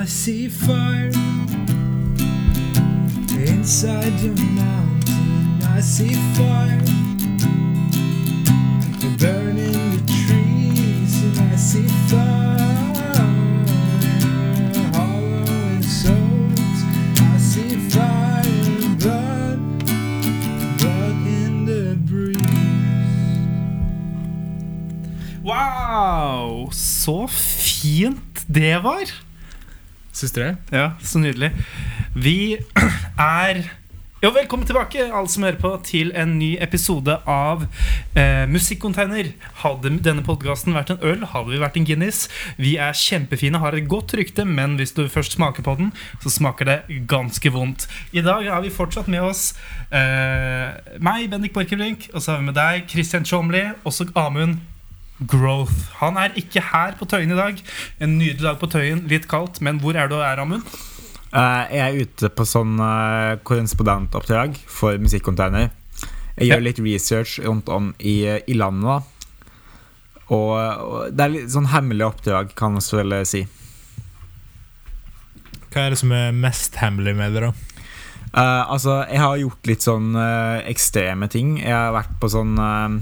I see fire inside the mountain. I see fire burning the trees, and I see fire hollowing souls. I see fire burn, but in the breeze. Wow! Så fint det var. Syns det? Ja, så nydelig. Vi er jo, velkommen tilbake, alle som hører på, til en ny episode av eh, Musikkcontainer. Hadde denne podkasten vært en øl, hadde vi vært en Guinness. Vi er kjempefine, har et godt rykte, men hvis du først smaker på den, så smaker det ganske vondt. I dag har vi fortsatt med oss eh, meg, Bendik Borchgrevink, og så har vi med deg, Christian Tjomli, også Amund Growth. Han er ikke her på Tøyen i dag. En nydelig dag på Tøyen, litt kaldt, men hvor er du er, Amund? Eh, jeg er ute på sånn uh, korrespondentoppdrag for Musikkonteiner. Jeg gjør Ja. litt research rundt om i, i landet. og, og det er litt sånn hemmelig oppdrag, kan man vel si. Hva er det som er mest hemmelig med det, da? Uh, altså, jeg har gjort litt sånn eh, ekstreme ting. Jeg har vært på sånn eh,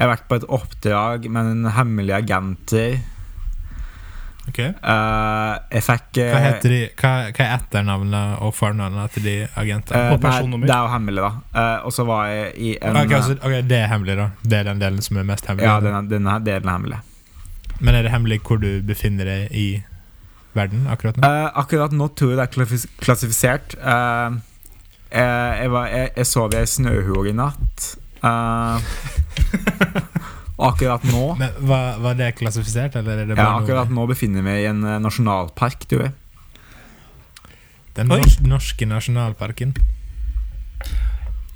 Jeg har vært på et oppdrag med en hemmelig agenter. Ok Uh, jeg fikk uh, Hva heter de Hva, hva er etternavnet og fornavnet til de agentene? Uh, Og personnummer. Det er jo hemmelig, da. Eh, og så var jeg i en ok, altså, ok, Det er hemmelig, da. Det er den delen som er mest hemmelig. Ja, denne, er, delen er hemmelig. Men er det hemmelig hvor du befinner deg i verden akkurat nå? Eh, akkurat nå tror jeg det er klassifisert. Eh, eh, jeg, var, jeg, jeg sov i ei snøhule i natt. Eh, og akkurat nå Men var, var det klassifisert, eller er det Ja, akkurat noe nå befinner vi i en eh, nasjonalpark, du vet. Den Oi. norske nasjonalparken?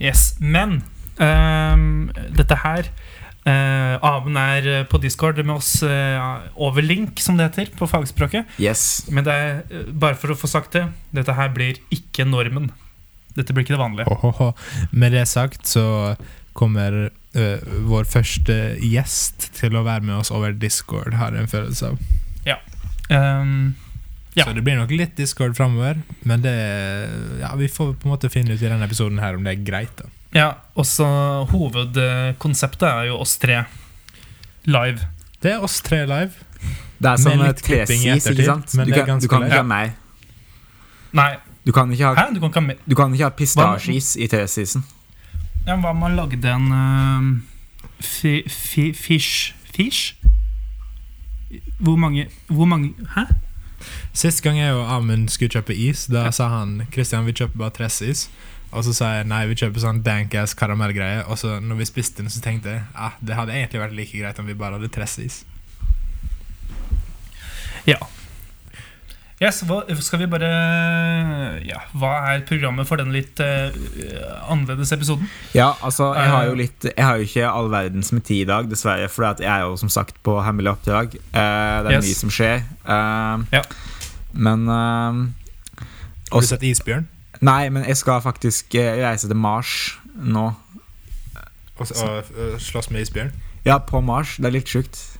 Yes, men um, dette her uh, Amund er på Discord med oss uh, over link, som det heter på fagspråket. Yes. Men det er, uh, bare for å få sagt det, dette her blir ikke normen. Dette blir ikke det vanlige. Ohoho. Med det sagt så kommer uh, vår første gjest til å være med oss over Discord, har jeg en følelse av. Ehm, Ja. Så det blir nok litt Discord framover, men det Ja, vi får på en måte finne ut i denne episoden her om det er greit, da. ja, også hovedkonseptet er jo oss tre live. Det er oss tre live. Det er som et klesis, ikke sant? men Du kan, du kan ikke ha meg. Nei, Du kan ikke ha, hæ? Du kan ikke ha ha pistasjeis i tesisen. Ja, Hva om man lagde en uh, fi, fi, fish Fish? Hvor mange Hvor mange Hæ? Sist gang jeg og Amund skulle kjøpe is, da sa han Kristian, vi kjøper bare Tressis. Og så sa jeg nei, vi kjøper sånn dank-ass karamellgreie. Og så når vi spiste den, så tenkte jeg ah, det hadde egentlig vært like greit om vi bare hadde Tressis. Yes, hva, skal vi bare Ja, hva er programmet for den litt uh, annerledes episoden? Ja, altså, jeg har jo Eh. litt Jeg har jo ikke all verdens med tid i dag, dessverre. For jeg er jo som sagt på hemmelig oppdrag. Uh, det er Yes. mye som skjer. Uh, Ja. Men Har du sett Isbjørn? Nei, men jeg skal faktisk reise til Mars nå. Og, og, og slåss med isbjørn? Ja, på Mars. Det er litt sjukt.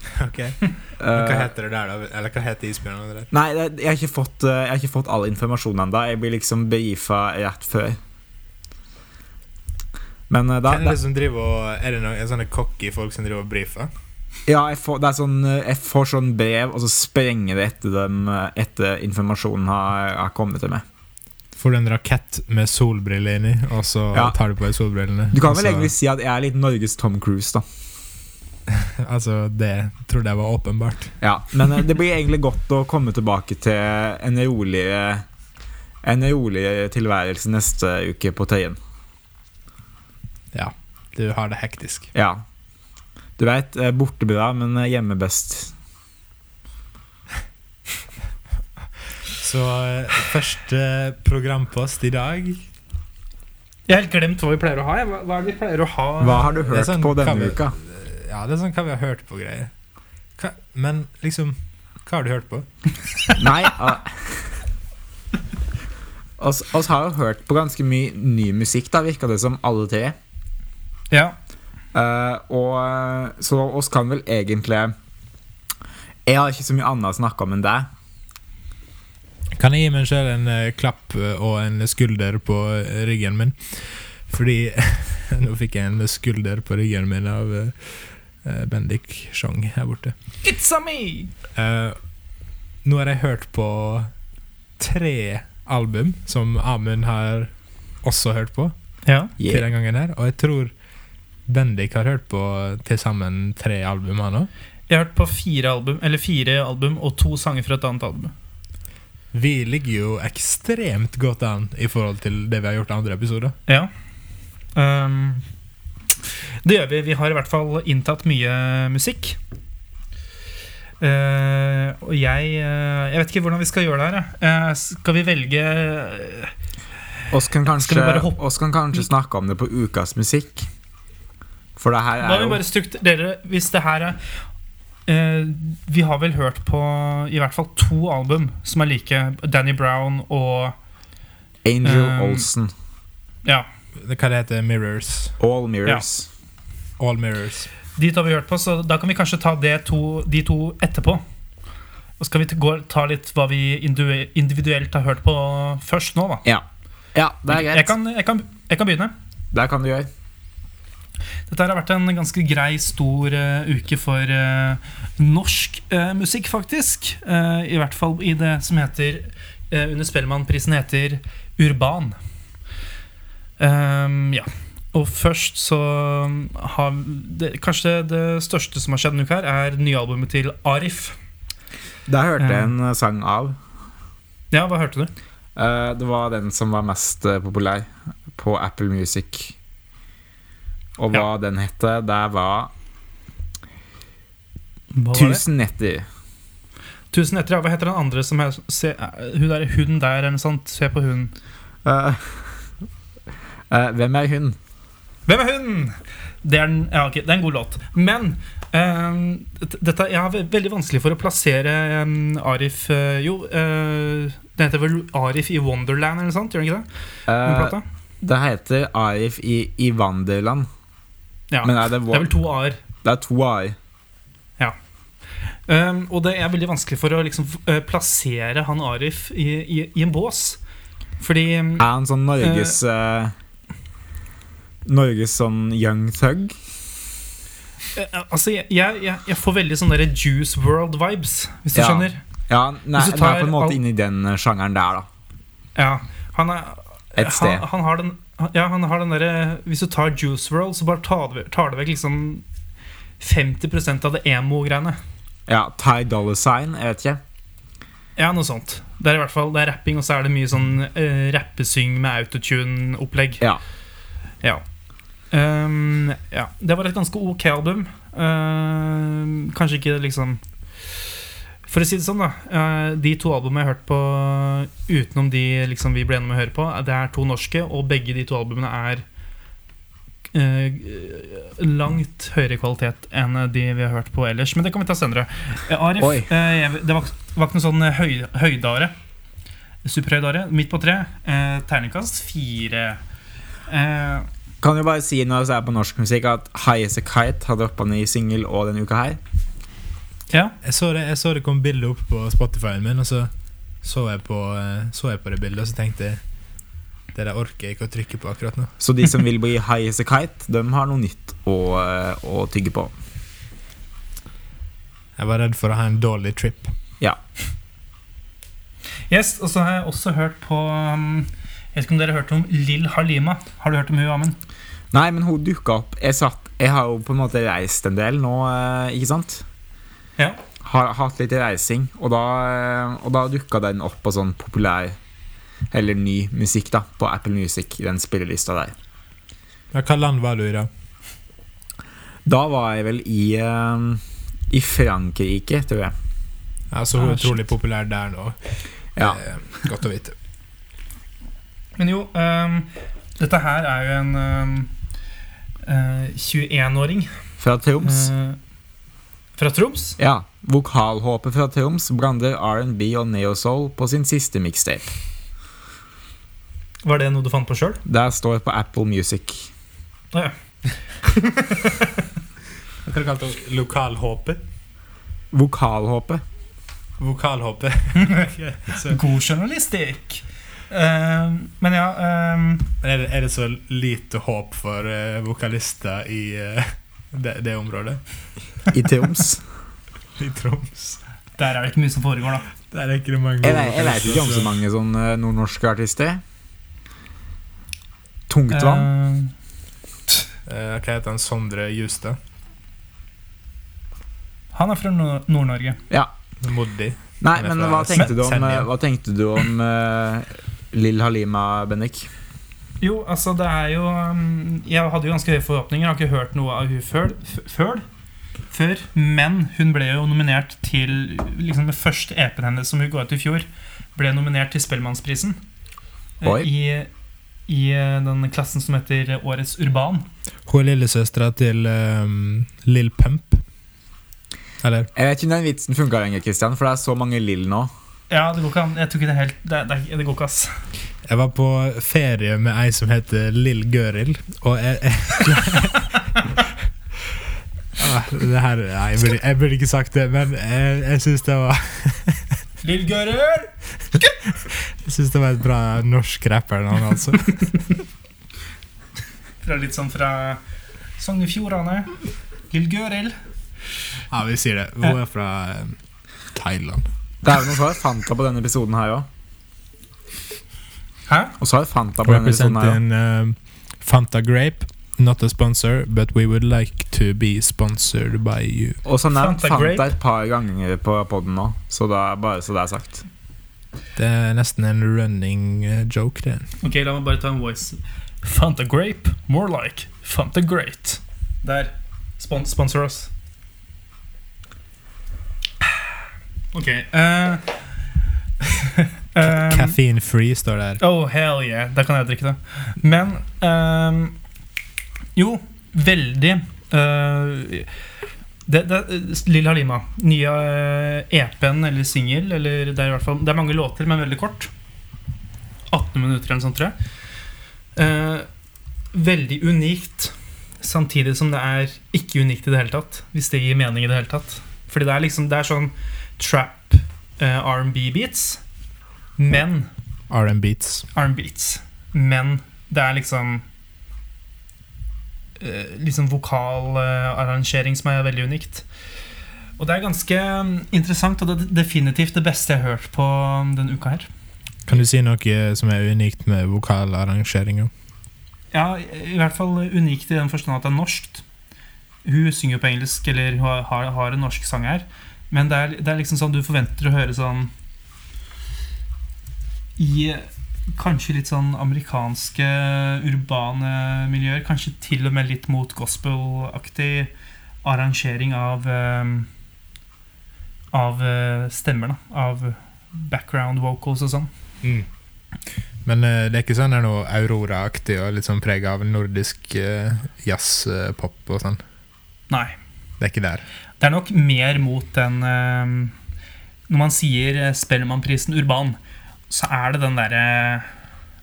Ok Hva Eh, heter det der, da? Eller hva heter isbjørnen? der? nei, jeg, har ikke fått, eh, jeg har ikke fått all informasjon ennå. Jeg blir liksom brifa rett før. Men eh, da, Hvem er det som driver og Er det noen sånne cocky folk som driver og brifer? Ja, jeg får, det er sånn, eh, jeg får sånn brev, og så sprenger det etter dem etter informasjonen har, har kommet til meg. Får du en rakett med solbriller inni, og så Ja. tar du på deg solbrillene? Du kan vel så- egentlig si at jeg er litt Norges Tom Cruise, da. Altså, det trodde jeg var åpenbart. Ja, Men eh, det blir egentlig godt å komme tilbake til en rolig, En rolig tilværelse neste uke på Tøyen. Ja. Du har det hektisk. Ja. Du veit, borte bra, men eh, hjemme best. Så eh, første programpost i dag Jeg har helt glemt hva vi pleier å ha. Hva, hva er vi pleier å ha? Hva har du hørt sånn på denne vi... uka? Ja, det er sånn hva vi har hørt på greier. Hva, men liksom Hva har du hørt på? Nei oss, oss har jo hørt på ganske mye ny musikk, da, virka det som, alle tre. Ja. Uh, og eh, Så oss kan vel egentlig Jeg har ikke så mye annet å snakke om enn deg. Kan jeg gi meg selv en uh, klapp og en skulder på ryggen min? Fordi nå fikk jeg en skulder på ryggen min av eh, eh, Bendik Sjong her borte. It's a me! Uh, nå har jeg hørt på tre album som Amund har også hørt på Ja. til den gangen her, og jeg tror Bendik har hørt på til sammen tre album han òg. Jeg har hørt på fire album, eller fire album og to sanger fra et annet album. Vi ligger jo ekstremt godt an i forhold til det vi har gjort i andre episoder. Ja. Ehm, det gjør vi. Vi har i hvert fall inntatt mye musikk. Uh, og jeg eh, Jeg vet ikke hvordan vi skal gjøre det her. Eh, skal vi velge Oss kan kanskje, vi bare hoppe- oss kan kanskje snakke om det på ukas musikk. For det her Da er vi jo bare strukturere Hvis det her er uh, Vi har vel hørt på i hvert fall to album som er like. Danny Brown og Angel Olsen. Ja. Hva det heter Mirrors. All Mirrors. All Mirrors. De to har vi hørt på, så da kan vi kanskje ta det to, de to etterpå. Og skal vi gå, ta litt hva vi individuelt har hørt på først nå, da. Ja. ja, det er greit. Jeg kan, jeg, kan, jeg kan begynne. Det kan du gjøre. Dette har vært en ganske grei, stor uh, uke for uh, norsk uh, musikk, faktisk. I hvert fall i det som heter under Spellemannprisen heter Urban. Ehm, ja. Og først så har det, Kanskje det, det største som har skjedd denne uka, her er nyalbumet til Arif. Der hørte jeg en eh, sang av. Ja, hva hørte du? Uh, det var den som var mest eh, populær på Apple Music. Og hva den hette, det var var det? 1000 netter. Tusen etter, ja. Hva heter den andre som er se, Hun der, hun der, eller noe sånt. Se på hun. Eh, eh, hvem er hun? Hvem er hun? Det er, en, ja, okay, det er en god låt. Men uh, dette- jeg har veldig vanskelig for å plassere um, Arif uh, Jo, uh, den heter vel Arif i Wonderland eller noe sånt? Gjør det ikke det? Det heter Arif i, i Wanderland. Ja. Men er det, Det er vel to a-er. det er to A-er. Um, og det er veldig vanskelig for å liksom, plassere han Arif i, i, i en bås. Fordi Er han sånn Norges eh, Norges sånn young thug? eh, Altså, jeg, jeg, jeg får veldig sånne der Juice World-vibes, hvis du Ja. skjønner. Ja, nei, du tar på en måte inne i den eh, sjangeren der, da. Ja, han er Et sted. Han, han har den Ja, han har den derre Hvis du tar Juice World, så bare tar det, tar det vekk liksom 50% av det emo-greiene. Ja, Ty Dollar Sign, jeg vet ikke. Ja, noe sånt. Det er i hvert fall Det er rapping, og så er det mye sånn uh, rappesyng med autotune-opplegg. Ja. Ja. Ehm, ja. Det var et ganske ok album. Uh, kanskje ikke liksom For å si det sånn, da. Uh, de to albumene jeg har hørt på utenom de liksom, vi ble enige om å høre på, det er to norske, og begge de to albumene er Uh, langt høyere kvalitet enn de vi har hørt på ellers. Men det kan vi ta senere. Uh, Arif, jeg, det var, var ikke noe sånn høy, høydare. Superhøydare. Midt på tre. Terningkast fire. Kan jo bare si når vi er på norsk musikk, at High As A Kite har droppa ny singel òg denne uka her. ja. Jeg så det, jeg så det kom bilde opp på Spotify-en min, og så så jeg på, eh, så jeg på det bildet, og så tenkte jeg det der orker jeg ikke å trykke på akkurat nå. Så de som vil bli High As A Kite, de har noe nytt å, eh, å tygge på. Jeg var redd for å ha en dårlig trip. Ja. Yes, og så har jeg også hørt på um, Jeg vet ikke om dere har hørt om Lill Halima. Har du hørt om hun, Amund? Nei, men hun dukka opp. Jeg, satt, jeg har jo på en måte reist en del nå, eh, ikke sant? Ja. Har hatt litt reising, og da, eh, og da dukka den opp på sånn populær eller ny musikk da på Apple Music, i den spillelista der. Ja, Hva land var du i da? Da var jeg vel i uh, I Frankrike, tror jeg. Ja, Så hun Ah, er utrolig populær der nå. Ja. Godt å vite. Men jo, um, dette her er jo en um, uh, 21-åring Fra Troms. Uh, fra Troms. Ja. Vokalhåpet fra Troms blander R&B og neo-soul på sin siste mixtape. Var det noe du fant på sjøl? Det står på Apple Music. Å ja. Hva kalte du Lokalhåpet? Vokalhåpet. Vokalhåpet. God journalistikk. Eh, men ja eh, er, det, er det så lite håp for eh, vokalister i eh, det, det området? I Troms. I Troms. Der er det ikke mye som foregår, da. Der er ikke det mange Jeg, vet- jeg vet ikke om så mange sånn nordnorske artister. Tungtvann. Uh, uh, hva heter han? Sondre Justad? han er fra Nord- Nord-Norge. Ja. Moddi. Nei, men fra hva tenkte du om, hva tenkte du om Lill Halima, Bennik? Jo, altså, det er jo um, Jeg hadde jo ganske høye forhåpninger. Jeg har ikke hørt noe av hun før, før, før men hun ble jo nominert til liksom Den første EP-en hennes som hun ga ut i fjor, ble nominert til Spellemannsprisen. Eh, I, I eh, den klassen som heter Årets Urban. Hun er lillesøstera til um, Lill Pump. Eller? Jeg vet ikke om den vitsen funka lenger, Christian, for det er så mange Lill nå. Ja, det går ikke an. Jeg tror ikke det er helt Det, det, det går ikke, ass. Jeg var på ferie med ei som heter Lill Gøril, og jeg, jeg ah, det her, nei, jeg, burde, jeg burde ikke sagt det, men jeg, jeg syns det var Lill Gøril! Jeg synes det var et bra norsk rappernavn, altså. Fra litt sånn fra Sogn i Fjordane. Lill Gøril. Ja, vi sier det. Hun er fra Thailand. Det er jo noe så har Fanta på denne episoden her òg. Hæ? Og så har Fanta på denne episoden her også. Representing um, Fanta Grape. Not a sponsor, but we would like to be sponsored by you. Og så nevnt Fanta Fanta, et par ganger på poden nå, så da, bare så det er sagt. Det er nesten en running eh, joke, det. Ok, la meg bare ta en voice. Fanta Grape, more like Fanta Great. Der. Spon sponsor oss. Ok. Uh, um, Caffeine free står det her. Oh, hell yeah. Da kan jeg drikke det. Men ehm, Jo, veldig uh, det, det, Lill Halima. Nye EP-en eller singel. Eller det er i hvert fall Det er mange låter, men veldig kort. 18 minutter eller noe sånt, tror jeg. Uh, veldig unikt. Samtidig som det er ikke unikt i det hele tatt. Hvis det gir mening i det hele tatt. Fordi det er liksom Det er sånn trap uh, R&B-beats. Men R&B-beats. Men det er liksom uh, Liksom vokalarrangering som er veldig unikt. Og det er ganske mm, interessant, og det er definitivt det beste jeg har hørt på mm, denne uka her. Kan du si noe som er unikt med vokalarrangeringa? Ja, i hvert fall unikt i den forstand at det er norskt. Hun synger på engelsk, eller har, har en norsk sang her. Men det er, det er liksom sånn du forventer å høre sånn I kanskje litt sånn amerikanske urbane miljøer. Kanskje til og med litt mot gospel-aktig arrangering av eh, Av eh, stemmer, da. Av background vocals og sånn. Mm. Men eh, det er ikke sånn er noe Aurora-aktig og litt sånn preg av nordisk uh, jazz-pop og sånn? Nei. Det er ikke der. Det er nok mer mot den eh, Når man sier eh, Spellemannprisen urban, så er det den derre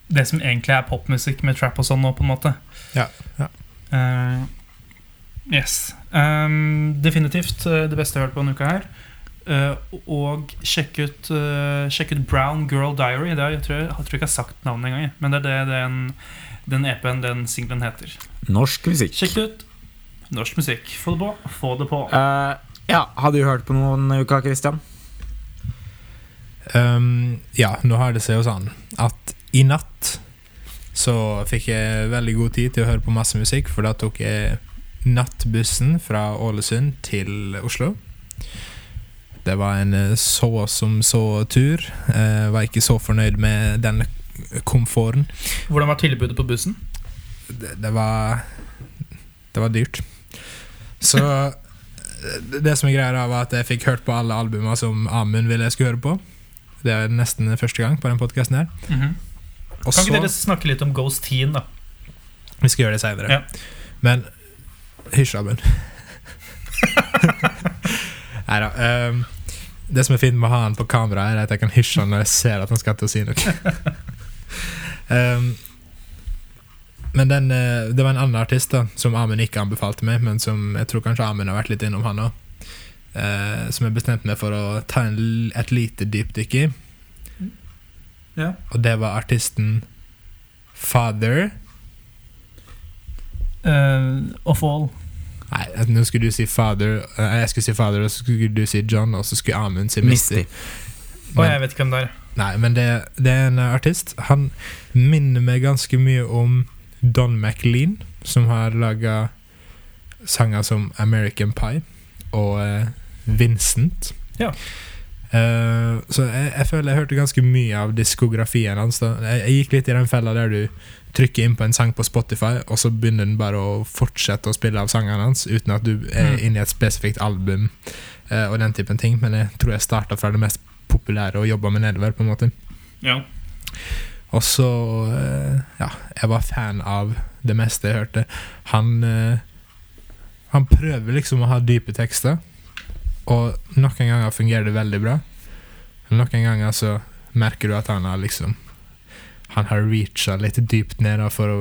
Det som egentlig er popmusikk med trap og sånn nå, på en måte. Ja, ja. Uh, yes. Um, definitivt eh, det beste jeg har hørt på denne uka her. Uh, og sjekk ut, uh, sjekk ut Brown Girl Diary. Det er, jeg, tror, jeg, jeg tror ikke jeg har sagt navnet engang, men det er det den, den EP-en, den singelen, heter. Norsk musikk. Sjekk det ut. Norsk musikk. Få det på. Få det på. Uh, ja, har du hørt på noen uka, Christian? Um, ja, nå har det seg jo sånn at i natt så fikk jeg veldig god tid til å høre på masse musikk, for da tok jeg nattbussen fra Ålesund til Oslo. Det var en eh, så som så-tur. Jeg var ikke så fornøyd med den komforten. Hvordan var tilbudet på bussen? Det, det var Det var dyrt. Så det som er greia, da, var at jeg fikk hørt på alle albuma som Amund ville jeg skulle høre på. Det er nesten første gang på den podkasten her. Mm -hmm. Kan ikke så dere snakke litt om Ghost Teen, da? Vi skal gjøre det seinere. Ja. Men hysj, Amund. Nei da. Um, det som er fint med å ha han på kamera, er at jeg kan hysje han når jeg ser at han skal til å si noe. Ehm, men den, eh, det var en annen artist da som Amund ikke anbefalte meg, men som jeg tror kanskje Amund har vært litt innom, han òg. eh, som jeg bestemte meg for å ta en, et lite dypdykk i. Ja. Og det var artisten Father Uh, of all. Nei, nå skulle du si Father uh, Jeg skulle si Father, og så skulle du si John, og så skulle Amund si Misty. Misty. Og Men- jeg vet ikke hvem det er. Nei, men det, det er en artist. Han minner meg ganske mye om Don McLean, som har laga sanger som American Pie og uh, Vincent. Ja. Uh, så jeg, jeg føler jeg hørte ganske mye av diskografien hans. Jeg, jeg gikk litt i den fella der du trykker inn på en sang på Spotify, og så begynner den bare å fortsette å spille av sangene hans uten at du er Mm. inne i et spesifikt album uh, og den typen ting. Men jeg tror jeg starta fra det mest populære og jobba med nedover, på en måte. Ja. Og så eh, Ja, jeg var fan av det meste jeg hørte. Han eh, Han prøver liksom å ha dype tekster, og noen ganger fungerer det veldig bra. Noen ganger så merker du at han har liksom Han har reacha litt dypt ned for å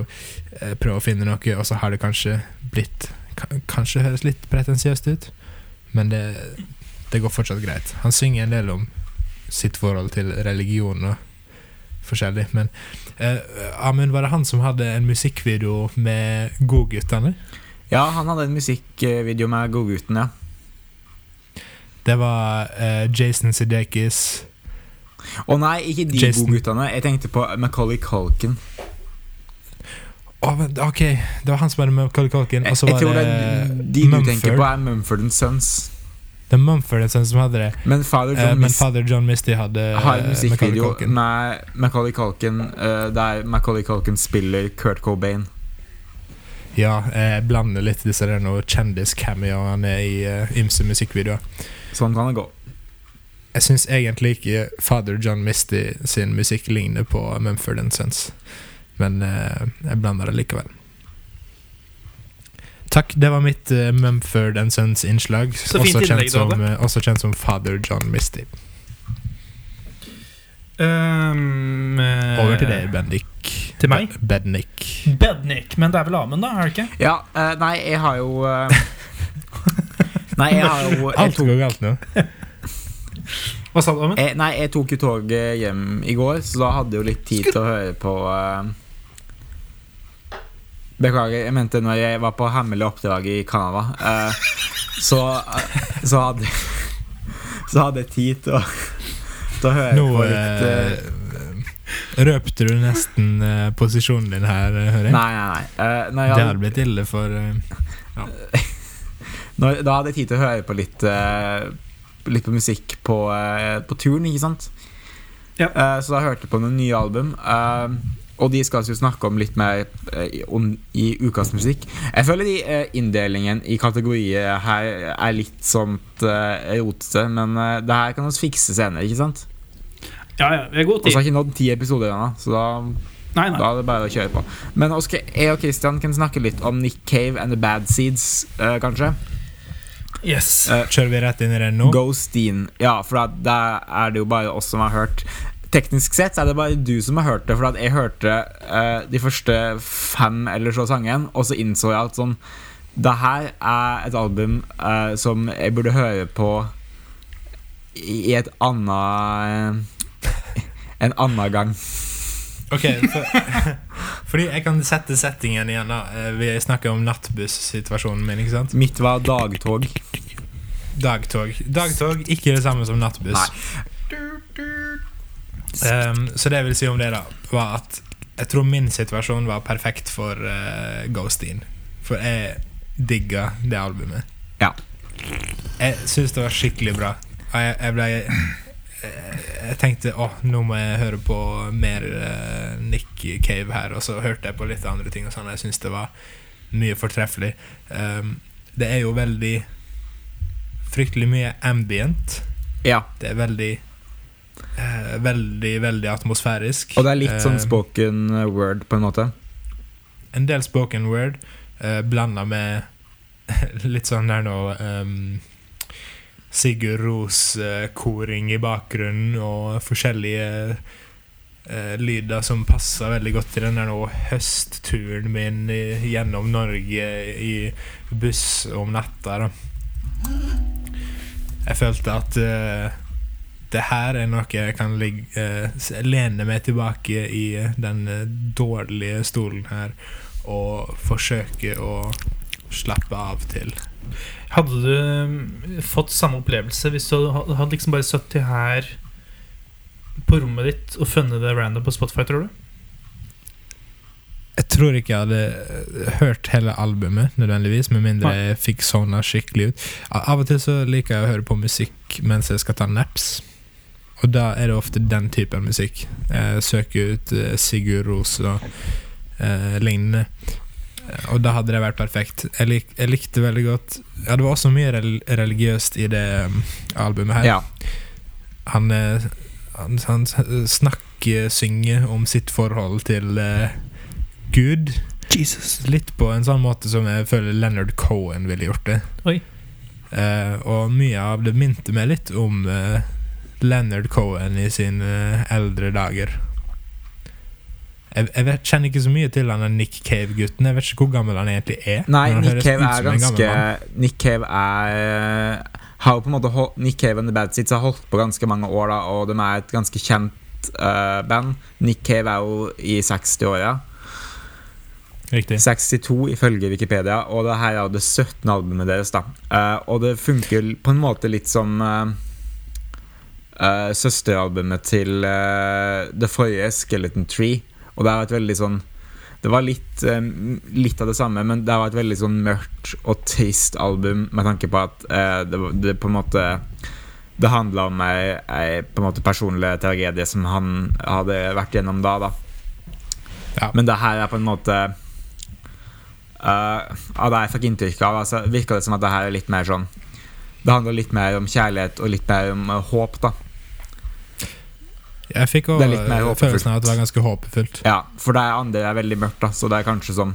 eh, prøve å finne noe, og så har det kanskje blitt Kanskje høres litt pretensiøst ut, men det, det går fortsatt greit. Han synger en del om sitt forhold til religion og forskjellig. Men eh, Amund, var det han som hadde en musikkvideo med Godguttene? Ja, han hadde en musikkvideo med Godguttene. ja. Det var eh, Jason Sudeikis Å nei, ikke de Jason. Godguttene. Jeg tenkte på Macaulay Culkin. Oh, Ok, det var han som hadde med Macaulay Culkin. Jeg, jeg var tror det, det de du tenker på, er Mumford Sons. Det er Mumford som hadde det. Men Father John, John men Father John Misty hadde eh, har en musikkvideo med Macauley Culkin uh, der Macaulay Culkin spiller Kurt Cobain. Ja, jeg blander litt disse kjendis-cameoene i uh, ymse musikkvideoer. Sånn kan det gå. Jeg syns egentlig ikke Father John Misty sin musikk ligner på Mumford Sons, men jeg blander det likevel. Takk, det var mitt uh, Mumford Sons-innslag. Også, eh, også kjent som Father John Misty. Um, Over til deg, Bendik. Til meg? Bednik. Bednik. Men det er vel Amund, da? er det ikke? Ja, uh, nei, jeg har jo uh, Nei, jeg har jo jeg Alt går galt nå. Hva sa du, Amund? Nei, jeg tok jo toget hjem i går, så da hadde jeg jo litt tid til å høre på eh, Beklager, jeg mente når jeg var på hemmelig oppdrag i Canada, eh, så, så hadde Så hadde jeg tid til å, til å høre Nå på litt eh, eh, røpte du nesten eh, posisjonen din her, eh, hører jeg. Nei, nei, nei. Eh, når jeg Det hadde, hadde blitt ille for eh, når, da hadde jeg tid til å høre på litt eh, Litt på musikk på, eh, på turen, ikke sant? Ja. Eh, så da hørte jeg på noen nye album. eh, og de skal vi jo snakke om litt mer eh, om, i ukas musikk. Jeg føler de eh, inndelingen i kategorier her er litt sånt uh, rotete, men eh, det her kan vi fikse senere, ikke sant? Ja, ja, vi har god Og så tid. har ikke nådd ti episoder ennå, så da, Nei, nei. da er det bare å kjøre på. Men Oskar, jeg og Christian kan snakke litt om Nick Cave and The Bad Seeds, eh, kanskje? Yes. Eh, Kjører vi rett inn i den nå? Ghosteen. Ja, for da, der er det jo bare oss som har hørt. Teknisk sett er det bare du som har hørt det, for at jeg hørte uh, de første fem eller så sangen, og så innså jeg at sånn Det her er et album uh, som jeg burde høre på i et annet En annen gang. Ok, for, fordi jeg kan sette settingen igjen da Eh, Vi snakker om nattbuss-situasjonen min, ikke sant? Mitt var dagtog. Dagtog Dagtog, ikke det samme som nattbuss Ehm, Så det jeg vil si om det da Var at jeg tror min situasjon var perfekt for uh, Ghosteen For jeg digga det albumet. Ja. Jeg synes det var skikkelig bra. Og jeg, jeg ble jeg, jeg tenkte, åh, nå må jeg høre på mer uh, Nick Cave her. Og så hørte jeg på litt andre ting og sånn. Jeg synes det var mye fortreffelig. Um, Det er jo veldig Fryktelig mye ambient. Ja. Det er veldig eh, Veldig, veldig atmosfærisk Og det er litt sånn Eh, spoken word, på en måte. En del spoken word uh, Blanda med Litt sånn der nå um, Sigurd Ros eh, koring i bakgrunnen Og forskjellige eh, lyder som passer veldig godt til den der nå høstturen min i, gjennom Norge i buss om natta. Da. jeg følte at eh, det her er noe jeg kan ligge, eh, lene meg tilbake i eh, den eh, dårlige stolen her og forsøke å slappe av til. Hadde du mm, fått samme opplevelse hvis du hadde liksom bare sittet her på rommet ditt og funnet det random på Spotify, tror du? Jeg tror ikke jeg hadde hørt hele albumet, nødvendigvis, med mindre jeg fikk sona skikkelig ut. Av og til så liker jeg å høre på musikk mens jeg skal ta naps. Og da er det ofte den typen musikk. Eh, søker ut eh, Sigurd Ros og eh, lignende. Eh, Og da hadde det vært perfekt. Jeg, lik, jeg likte veldig godt Ja, det var også mye rel religiøst i det um, albumet her. Ja. Han, eh, han, han snakker, synger om sitt forhold til eh, Gud. Jesus. Litt på en sånn måte som jeg føler Leonard Cohen ville gjort det. Oi. Eh, og mye av det minte meg litt om eh, Leonard Cohen i sine eh, eldre dager. Jeg, jeg vet, kjenner ikke så mye til han Nick Cave-gutten. Jeg vet ikke hvor gammel han egentlig er. Nei, Nick Cave er gammel ganske. Nick Cave er har på en måte holdt, Nick Cave and The Bad Seeds har holdt på ganske mange år, da og de er et ganske kjent uh, band. Nick Cave er jo i 60-åra. Riktig. 62 ifølge Wikipedia, og det her er jo det 17. albumet deres. da uh, Og det funker på en måte litt som eh, eh, søsteralbumet til uh, det forrige, Skeleton Tree. Og det er et veldig sånn Det var litt, um, litt av det samme, men det var et veldig sånn mørkt og trist album med tanke på at uh, det, det på en måte Det handla om ei, ei på en måte personlig tragedie som han hadde vært gjennom da. da Ja. Men det her er på en måte Uh, av det jeg fikk inntrykk av, altså, virka det som at det her er litt mer sånn Det handler litt mer om kjærlighet og litt mer om uh, håp, da. Jeg fikk mer følelsen av at det var ganske håpefullt. Ja, For det andre er veldig mørkt, da, så det er kanskje sånn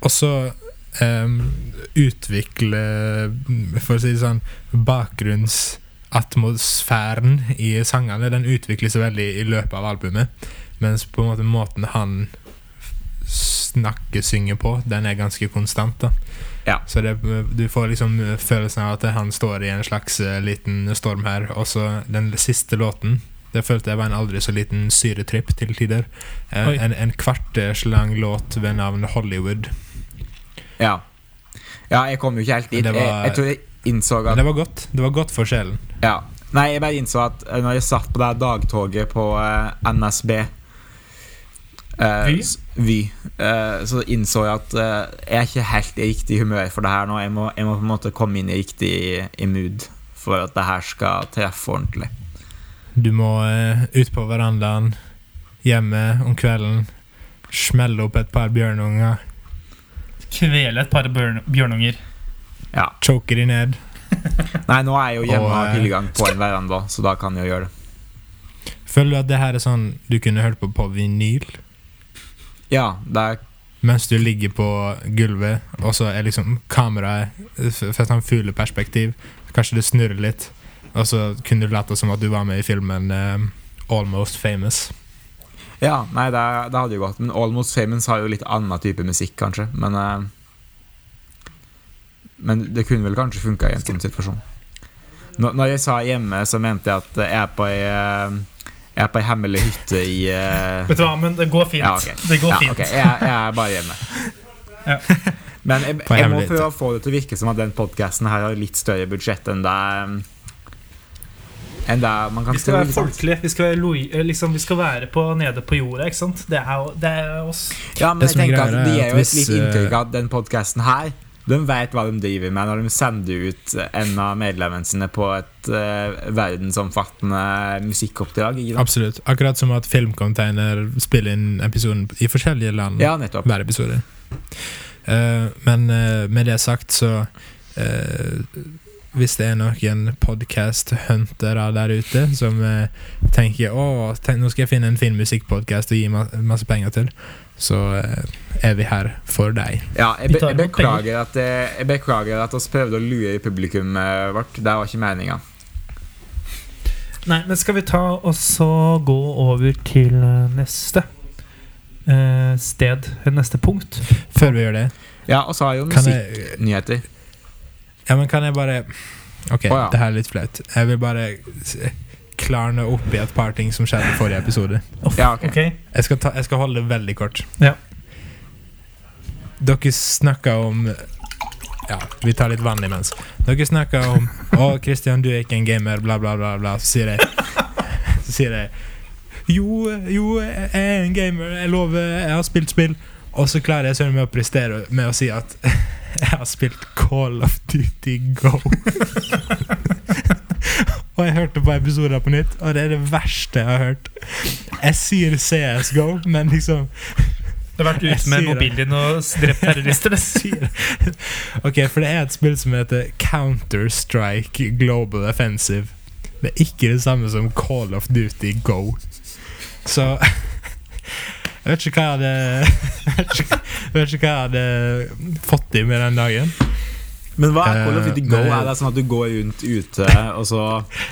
Og så em, utvikle, for å si det sånn, bakgrunnsatmosfæren i sangene. Den utvikles veldig i løpet av albumet. Mens på en måte måten han snakker, synger på, den er ganske konstant. da Ja. Så det, du får liksom følelsen av at han står i en slags eh, liten storm her. Og så den siste låten det følte jeg var en aldri så liten syretripp til tider. Eh, en, en kvarters lang låt ved navn Hollywood. Ja. Ja, jeg kom jo ikke helt dit. Var, Jeg, jeg tror jeg innså Men at det var godt. Det var godt for sjelen. ja. Nei, jeg bare innså at uh, når jeg satt på det dagtoget på uh, NSB uh, Vy? uh, så innså jeg at uh, jeg er ikke helt i riktig humør for det her nå. Jeg må, jeg må på en måte komme inn i riktig i mood for at det her skal treffe ordentlig. Du må eh, ut på verandaen hjemme om kvelden. Smelle opp et par bjørnunger. Kvele et par bjørnunger. Ja. Choke de ned. Nei, nå er jeg jo hjemme og har eh, tilgang på en veranda, så da kan jeg jo gjøre det. Føler du at det her er sånn du kunne hørt på på vinyl? Ja, det er Mens du ligger på gulvet, og så er liksom kameraet fra et sånn fugleperspektiv. Kanskje det snurrer litt, og så kunne du late som at du var med i filmen uh, Almost Famous. Ja, nei, det, det hadde jo gått. Men Almost Famous har jo litt annen type musikk, kanskje. Men uh, Men det kunne vel kanskje funka i en sånn situasjon. Når, når jeg sa hjemme, så mente jeg at jeg er på ei eh, Jeg er på ei hemmelig hytte i uh... Vet du hva, men det går fint. Ja, okay. Det går Ja, fint. Okay. jeg, jeg er bare hjemme. Ja. Men jeg, jeg må prøve å få det til å virke som at den podkasten har litt større budsjett enn det Enn det man kan Vi skal tro, være folkelige. Vi skal være, eh, liksom, vi skal være på, nede på jorda, ikke sant? Det er, det er oss. Ja, men Det jeg er tenker at Det gir jo et litt inntrykk eh, av at den podkasten her De vet hva de driver med når de sender ut en av medlemmene sine på et uh, verdensomfattende musikkoppdrag. Absolutt. Akkurat som at Filmcontainer spiller inn episoden i forskjellige land. Ja, nettopp. hver episode. Uh, men uh, med det sagt, så eh, Hvis det er noen podcast-huntere der ute som eh, tenker å, tenk, nå skal jeg finne en fin musikkpodkast og gi ma masse penger til, så eh, er vi her for deg. Ja, jeg, be jeg beklager at jeg, jeg beklager at oss prøvde å lure i publikummet vårt. Det var ikke meninga. Nei, men skal vi ta og så gå over til eh, neste eh, sted? Neste punkt? Før vi gjør det, Ja, og så har jeg jo musikknyheter. Ja, men kan jeg bare Ok, oh, ja. det her er litt flaut. Jeg vil bare klarne opp i et par ting som skjedde i forrige episode. Ja, ok. Okay. Jeg skal, ta, jeg skal holde det veldig kort. Ja. Dere snakka om Ja, vi tar litt vann imens. Dere snakka om Å, Christian, du er ikke en gamer, bla, bla, bla. bla. Så sier jeg Så sier jeg Jo, jo, jeg er en gamer. Jeg lover, jeg har spilt spill. Og så klarer jeg søren meg å prestere med å si at jeg har spilt Call of Duty Go. og jeg hørte på episoder på nytt, og det er det verste jeg har hørt. Jeg sier CSGO, men liksom Du har vært ute med mobilen din og drept terrorister. Ok, for det er et spill som heter Counter-Strike Global Offensive. Det er ikke det samme som Call of Duty Go. Så Jeg vet ikke hva jeg hadde Jeg vet ikke, jeg vet ikke hva jeg hadde fått i med den dagen. Men hva er Call of Eh, Duty Go? Er det sånn at du går rundt ute, og så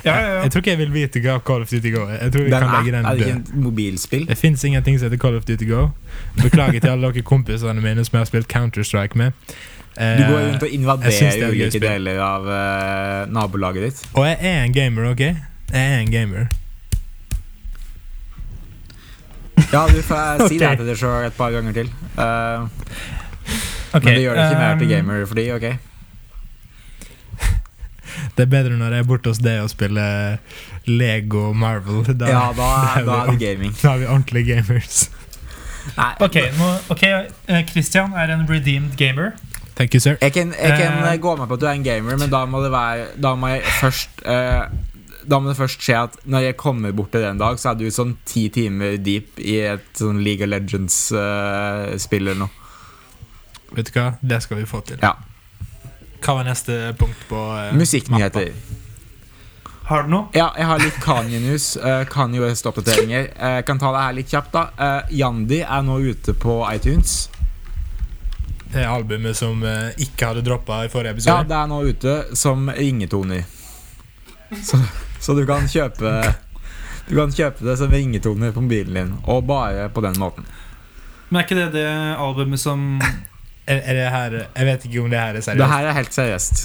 Ja, ja, ja. Jeg tror ikke jeg vil vite hva Call of Duty Go er. Jeg tror vi Den kan legge den er det mobilspill? Det fins ingenting som heter Call of Duty Go. Beklager til alle dere kompisene mine som jeg har spilt Counter-Strike med. Du går Eh, rundt og er invaderer ulike deler av uh, nabolaget ditt. Og jeg er en gamer, OK? Jeg er en gamer. Ja, du får si det Ok. til deg sjøl et par ganger til. Uh, okay, men det gjør det ikke mer til um, gamer for de, ok? Det er bedre når jeg er borte hos deg og spiller Lego Marvel. Da, Ja, da, da er da er det gaming. da er vi ordentlige gamers. Nei, Ok, nå, ok, eh, Christian er en redeemed gamer. Thank you, sir. Jeg kan, jeg kan Eh. eh, gå med på at du er en gamer, men da må det være Da må jeg først eh, Da må det først skje at når jeg kommer bort til det en dag, så er du sånn ti timer deep i et sånn League of Legends-spill eller noe. Vet du hva? Det skal vi få til. Ja. Hva var neste punkt på uh, Musikknyheter. Har du noe? Ja, jeg har litt Kanye News. Uh, Kanye West-oppdateringer. Eh, Jeg kan ta det her litt kjapt, da. Uh, Yandi er nå ute på iTunes. Det albumet som eh, ikke hadde droppa i forrige episode? Ja, det er nå ute som ringetoner. Så, så du kan kjøpe Du kan kjøpe det som ringetoner på mobilen din, og bare på den måten. Men er ikke det det albumet som er, er det her Jeg vet ikke om det her er seriøst. Det her er helt seriøst.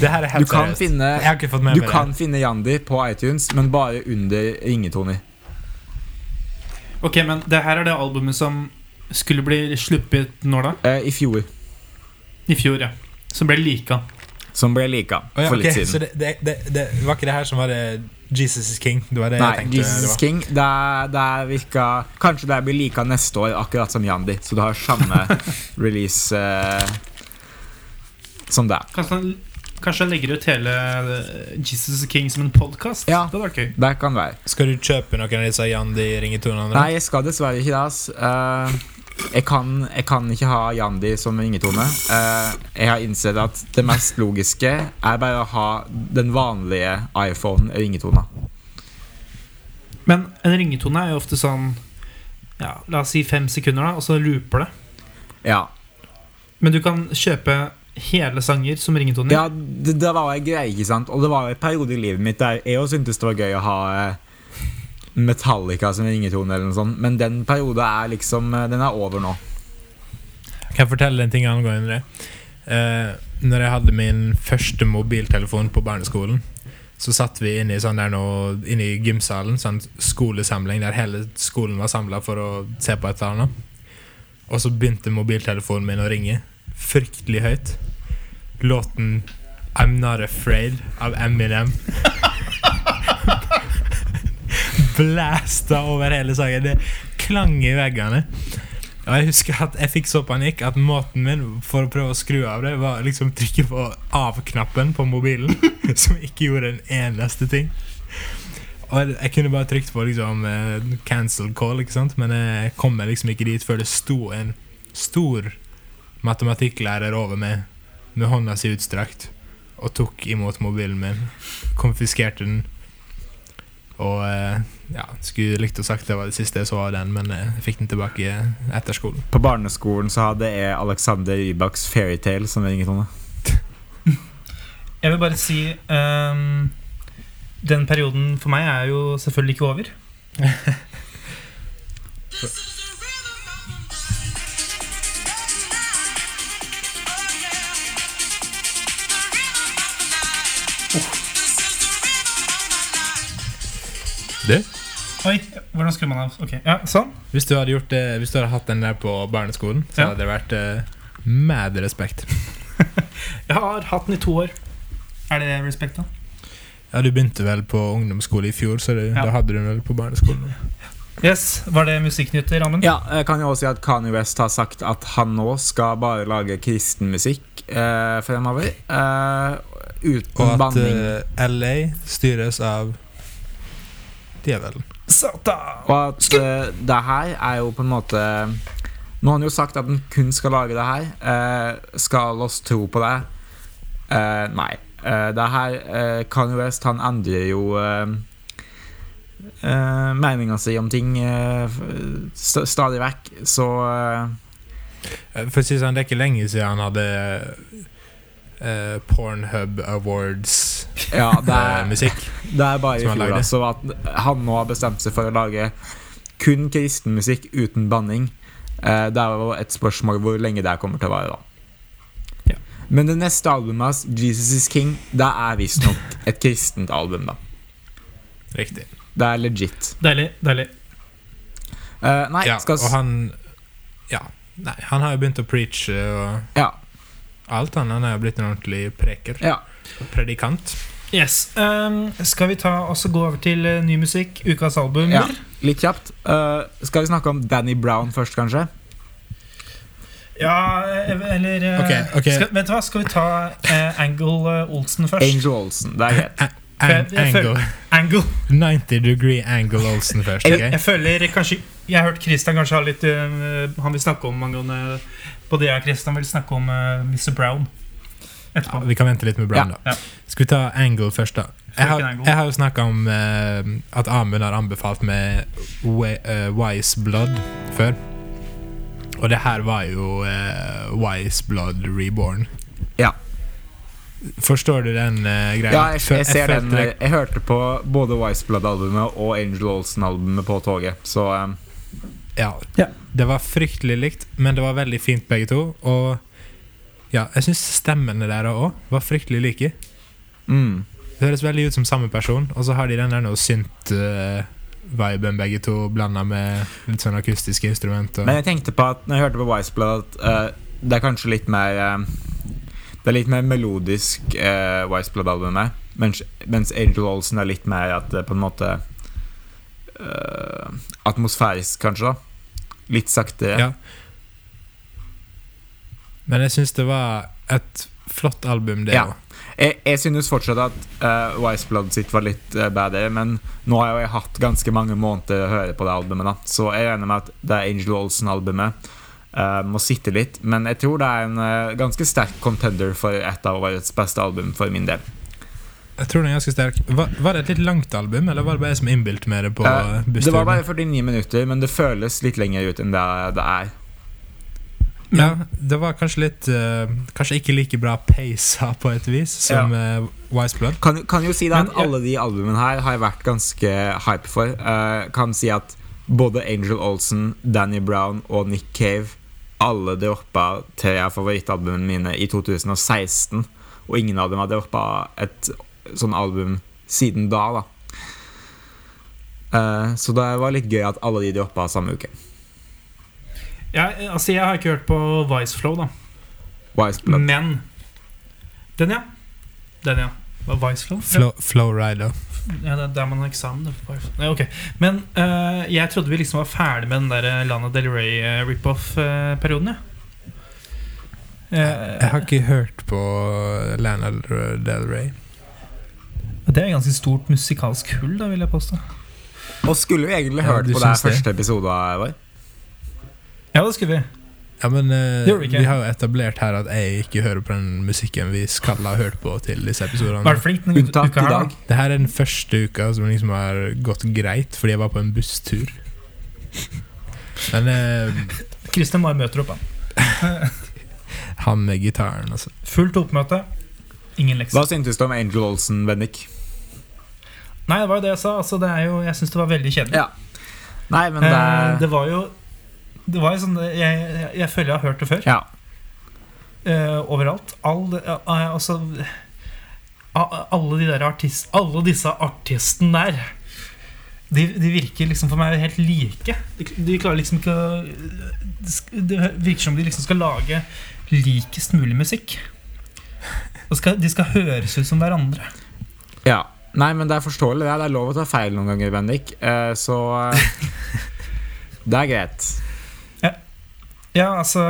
Det her er Du kan seriøst. finne Jeg har ikke fått med Du kan det. finne Yandi på iTunes, men bare under ringetoner. Ok, men det her er det albumet som skulle bli sluppet når da? Eh, I fjor. I fjor, ja. Som ble lika. Som ble lika oh, ja, for litt okay. siden. Så det, det, det, det var ikke det her som var det Jesus is king? Det var det Nei, jeg tenkte Jesus det is var. King. Det, det virka Kanskje det blir lika neste år, akkurat som Yandi. Så du har samme release uh, som det. Kanskje han, kanskje han legger ut hele eh, Jesus is King som en podkast? Ja. Det var gøy. Det kan være. Skal du kjøpe noen av disse Yandi-ringetonene? Nei, jeg skal dessverre ikke det. Altså. Eh, jeg, kan, jeg kan ikke ha Yandi som ringetone. Eh, jeg har innsett at det mest logiske er bare å ha den vanlige iPhone-ringetona. Men en ringetone er jo ofte sånn ja, La oss si fem sekunder, da, og så looper det. Ja. Men du kan kjøpe hele sanger som ringetoner. Ja, det, det var en greie, ikke sant? Og det var en periode i livet mitt der jeg også syntes det var gøy å ha eh, Metallica som ringetone, eller noe sånt. Men den perioden er liksom eh, Den er over nå. Kan jeg fortelle en ting angående det? Eh, når jeg hadde min første mobiltelefon på barneskolen, så satt vi inne i, sånn der nå, inne i gymsalen, sånn skolesamling der hele skolen var samla for å se på et eller annet. Og så begynte mobiltelefonen min å ringe fryktelig høyt. Låten I'm Not Afraid av Eminem blæsta over hele sangen. Det klang i veggene. Og jeg husker at jeg fikk så panikk at måten min for å prøve å skru av det, var liksom trykke på av-knappen på mobilen, som ikke gjorde en eneste ting. Og jeg kunne bare trykt på liksom eh, cancel call, ikke sant? men jeg kom meg liksom ikke dit før det sto en stor matematikklærer over meg med hånda si utstrakt og tok imot mobilen min, konfiskerte den. Og eh, ja, skulle likt å sagt det var det siste jeg så av den, men eh, jeg fikk den tilbake etter skolen. På barneskolen så hadde jeg Alexander Rybaks Fairytale som ringetone. Jeg vil bare si um, Den perioden for meg er jo selvfølgelig ikke over. Du, Oi, hvordan skrur man av? Ok, ja, sånn. hvis du hadde gjort det Hvis du hadde hatt den der på barneskolen, så Ja. hadde det vært uh, mad respekt. Jeg har hatt den i to år. Er det respekt, da? Ja, du begynte vel på ungdomsskole i fjor, så det, Ja. da hadde du den vel på barneskolen. Yes, Var det musikknytt i rammen? Ja, jeg kan jo også si at Kanye West har sagt at han nå skal bare lage kristen musikk eh, fremover. Eh, uten Og at banning. eh, LA styres av djevelen. Satan! Og at uh, det her er jo på en måte Nå har han jo sagt at han kun skal lage det her. Uh, skal oss tro på det? Uh, nei. Uh, det her eh, Kanye West han endrer jo uh, uh, meninga si om ting st stadig vekk, så For å si det sånn, det er ikke lenge siden han hadde eh, Pornhub Awards Ja, det eh, er, det er bare i han fjor, altså. At han nå har bestemt seg for å lage kun kristenmusikk uten banning. Uh, det er jo et spørsmål hvor lenge det kommer til å vare, da. Ja. Men det neste albumet hans, 'Jesus Is King', det er visstnok et kristent album, da. Riktig. Det er legit. Deilig. deilig Eh, nei, Ja, skal og han Ja. Nei, han har jo begynt å preache og Ja. Alt. Han er jo blitt en ordentlig preker. ja. Predikant. Yes. Um, skal vi ta også gå over til eh, ny musikk? Ukas album? ja. Litt kjapt. Uh, skal vi snakke om Danny Brown først, kanskje? Ja, eh, eller eh, okay, ok. Skal, Vet du hva, skal vi ta Angle Olsen først? Angel Olsen. Det er greit. An angle. Angle. 90 degree angle Olsen først. Jeg, jeg føler kanskje Jeg har hørt Christian kanskje ha litt Han vil snakke om angående Både jeg og Christian vil snakke om uh, Mr. Brown Ja, vi kan vente litt med Brown, Ja, da. ja. Skal vi ta Angle først, da? Jeg har, jeg har jo snakka om uh, at Amund har anbefalt med eh, Wise Blood før. Og det her var jo uh, Wise Blood Reborn. Ja. Forstår du den uh, greia? Ja, jeg, jeg ser den. Jeg hørte på både Wise Blood-albumet og Angel Olsen-albumet på toget, så eh, Ja. Ja. Det var fryktelig likt, men det var veldig fint begge to. Og ja, jeg syns stemmene der òg var fryktelig like. mm. Det høres veldig ut som samme person, og så har de den der noe synt-viben begge to, blanda med litt sånn akustiske instrumenter. Men jeg tenkte på at når jeg hørte på Wise Blood, at uh, det er kanskje litt mer uh, Det er litt mer melodisk uh, Wise Blood-albumet, mens, mens Angel Olsen er litt mer at det på en måte eh, Atmosfærisk, kanskje. da Litt saktere. Ja. Men jeg syns det var et flott album, det Ja. Jeg, jeg synes fortsatt at uh, Wise Blood sitt var litt uh, bedre, men nå har jo jeg hatt ganske mange måneder å høre på det albumet, da. så jeg regner med at det Angel Olsen-albumet uh, må sitte litt. Men jeg tror det er en uh, ganske sterk contender for et av årets beste album, for min del. Jeg tror den er ganske sterk. Var, var det et litt langt album, eller var det bare jeg som innbilte meg det på eh, uh, det var bare 49 minutter, men det føles litt lenger ut enn det det er. Ja, det var kanskje litt uh, Kanskje ikke like bra pacea på et vis som uh, Wise Blood. Kan, kan jo si da at ja. alle de albumene her har jeg vært ganske hype for. Uh, kan si at både Angel Olsen, Danny Brown og Nick Cave alle droppa tre av favorittalbumene mine i 2016. Og ingen av dem har droppa et sånn album siden da, da. Eh, så det var litt gøy at alle de droppa samme uke. Jeg, altså, jeg har ikke hørt på Vice Flow, da. Blood. Men Den, ja. Den, ja. Hva, Vice Flow? Flow, Flow Rider. Ja, det er der man har eksamen. Nei, okay. Men uh, jeg trodde vi liksom var ferdig med den der Lana Del Rey eh, rip-off-perioden, jeg. Jeg har ikke hørt på Lana Del Rey. Det er ganske stort musikalsk hull, da, vil jeg påstå. Og skulle vi egentlig hørt ja, på det første episode vår? Ja, det skulle vi. Ja, men uh, vi vi har jo etablert her at jeg ikke hører på den musikken vi skal ha hørt på til disse episodene. Unntatt i dag. Det her er den første uka som liksom har gått greit, fordi jeg var på en busstur. Men eh, Kristian bare møter opp, han. han med gitaren, altså. Fullt oppmøte. Ingen lekser. Hva syntes du om Angel Olsen, Bendik? Nei, det var jo det jeg sa. Altså, det er jo, jeg syns det var veldig kjedelig. Ja. Nei, men det Eh, det var jo Det var jo sånn Jeg, jeg, jeg føler jeg har hørt det før. Ja. Eh, overalt. All, eh, altså Alle de der artist, Alle disse artistene der de, de virker liksom for meg helt like. De, de klarer liksom ikke å Det virker som de liksom skal lage likest mulig musikk. Og skal, de skal høres ut som hverandre. Ja. Nei, men det er forståelig. Det er, det er lov å ta feil noen ganger, Bendik. Uh, så eh, Det er greit. Ja, altså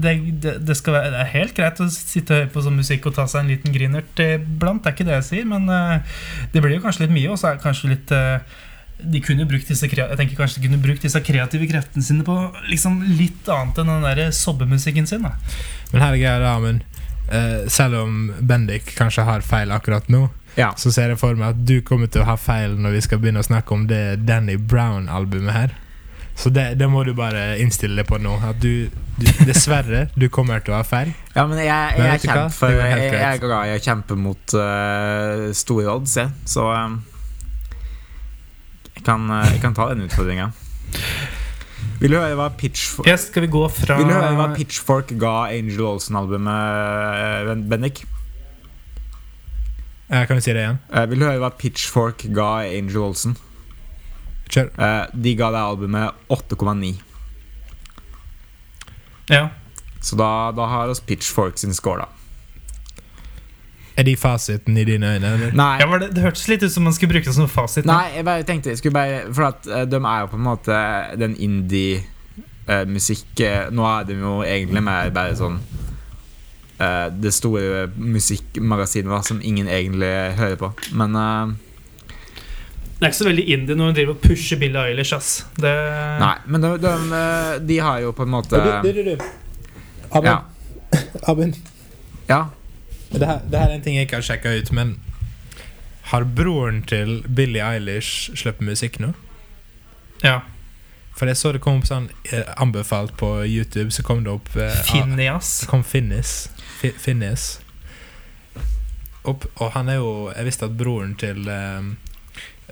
det, det, det, skal være, det er helt greit å sitte og høre på sånn musikk og ta seg en liten grinert iblant. Det er ikke det jeg sier, men uh, det blir jo kanskje litt mye. Og så er det kanskje litt uh, de kunne brukt disse, jeg tenker kanskje de kunne brukt disse kreative kreftene sine på liksom litt annet enn den der sobbemusikken sin. Da. Men her er greia, da, men eh, selv om Bendik kanskje har feil akkurat nå, Ja. så ser jeg for meg at du kommer til å ha feil når vi skal begynne å snakke om det Danny Brown-albumet her. Så det, det må du bare innstille deg på nå. At du, du Dessverre, du kommer til å ha feil. Ja, men jeg, jeg, Men jeg, kjemper jeg, jeg er glad i å kjempe mot uh, store odds, jeg. Så um, jeg, kan, eh, jeg kan ta den utfordringa. Vil du høre hva Pitchfork yes, skal vi gå fra Vil du høre hva Pitchfork ga Angel Olsen-albumet, Bendik? Eh, kan du si det igjen? Eh, vil du høre hva Pitchfork ga Angel Olsen? Kjør. Eh, de ga det albumet 8,9. Ja. Så da, da har oss Pitchfork sin score, da. Er de fasiten i dine øyne? Eller? Nei, Ja, det, det hørtes litt ut som man skulle bruke det som fasit. Nei, jeg bare tenkte jeg skulle bare For at uh, de er jo på en måte den indie-musikk uh, Nå er de jo egentlig mer bare sånn eh, Det store musikkmagasinet da som ingen egentlig hører på. Men uh, Det er ikke så veldig indie når hun driver og pusher Billie Eilish. Ass. Det, Nei, men de, de, de har jo på en måte Abin, Ja. Abin. ja. Det, her, det her er en ting jeg ikke har sjekka ut, men har broren til Billie Eilish sluppet musikk nå? ja. For jeg så det kom opp sånn eh, anbefalt på YouTube, så kom det opp eh, Phineas. Kom Finnis. Fi- Finnis. Og han er jo Jeg visste at broren til eh,